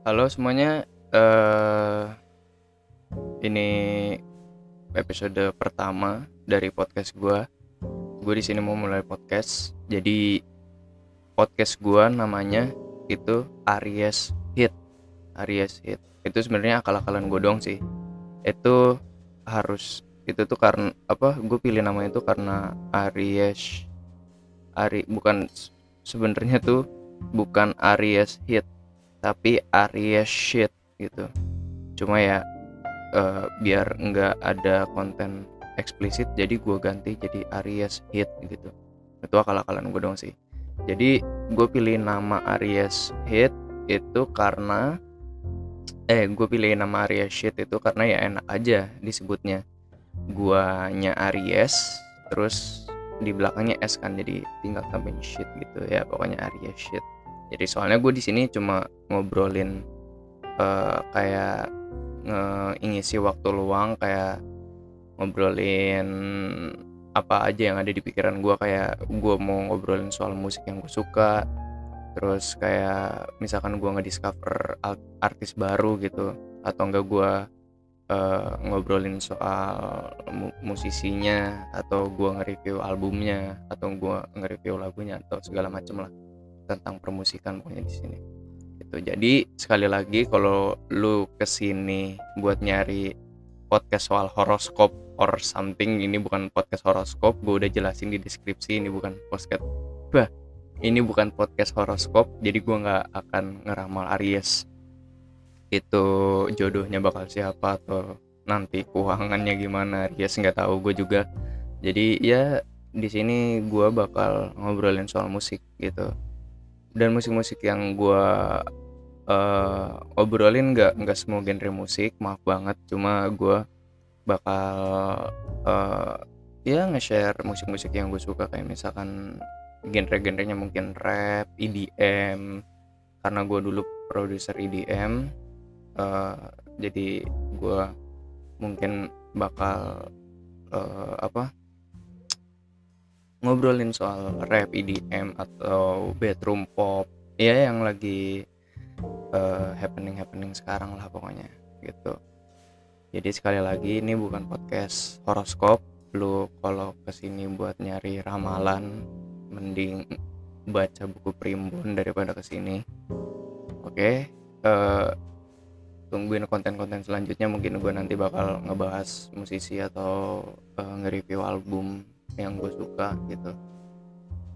Halo semuanya, eh ini episode pertama dari podcast gua. Gue di sini mau mulai podcast. Jadi podcast gua namanya itu Aries Hit. Aries Hit. Itu sebenarnya akal-akalan gue dong sih. Itu harus itu tuh karena apa? Gue pilih nama itu karena Aries Ari bukan sebenarnya tuh bukan Aries Hit tapi Aries shit gitu. Cuma ya uh, biar nggak ada konten eksplisit jadi gue ganti jadi Aries hit gitu. Itu akal-akalan gue dong sih. Jadi gue pilih nama Aries hit itu karena eh gue pilih nama Aries shit itu karena ya enak aja disebutnya. Guanya Aries terus di belakangnya S kan jadi tinggal tambahin shit gitu. Ya pokoknya Aries shit jadi soalnya gue di sini cuma ngobrolin uh, kayak ngisi waktu luang kayak ngobrolin apa aja yang ada di pikiran gue kayak gue mau ngobrolin soal musik yang gue suka terus kayak misalkan gue ngediscover artis baru gitu atau enggak gue uh, ngobrolin soal mu musisinya atau gue nge-review albumnya atau gue nge-review lagunya atau segala macem lah tentang permusikan pokoknya di sini. Gitu. Jadi sekali lagi kalau lu ke sini buat nyari podcast soal horoskop or something ini bukan podcast horoskop gue udah jelasin di deskripsi ini bukan podcast. Bah ini bukan podcast horoskop jadi gue nggak akan ngeramal Aries. Itu jodohnya bakal siapa atau nanti keuangannya gimana Aries nggak tahu gue juga. Jadi ya di sini gue bakal ngobrolin soal musik gitu dan musik-musik yang gue uh, obrolin nggak nggak semua genre musik maaf banget. Cuma gue bakal uh, ya nge-share musik-musik yang gue suka. Kayak misalkan genre-genrenya mungkin rap, EDM karena gue dulu produser EDM uh, eh, jadi gue mungkin bakal uh, apa ngobrolin soal rap EDM atau bedroom pop. Ya yang lagi uh, happening happening sekarang lah pokoknya gitu. Jadi sekali lagi ini bukan podcast horoskop. Lu kalau ke sini buat nyari ramalan mending baca buku primbon daripada ke sini. Oke okay? uh, eh, tungguin konten-konten selanjutnya. Mungkin gue nanti bakal ngebahas musisi atau uh, nge-review album yang gue suka gitu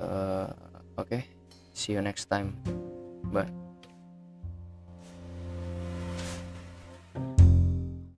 uh, oke okay. see you next time bye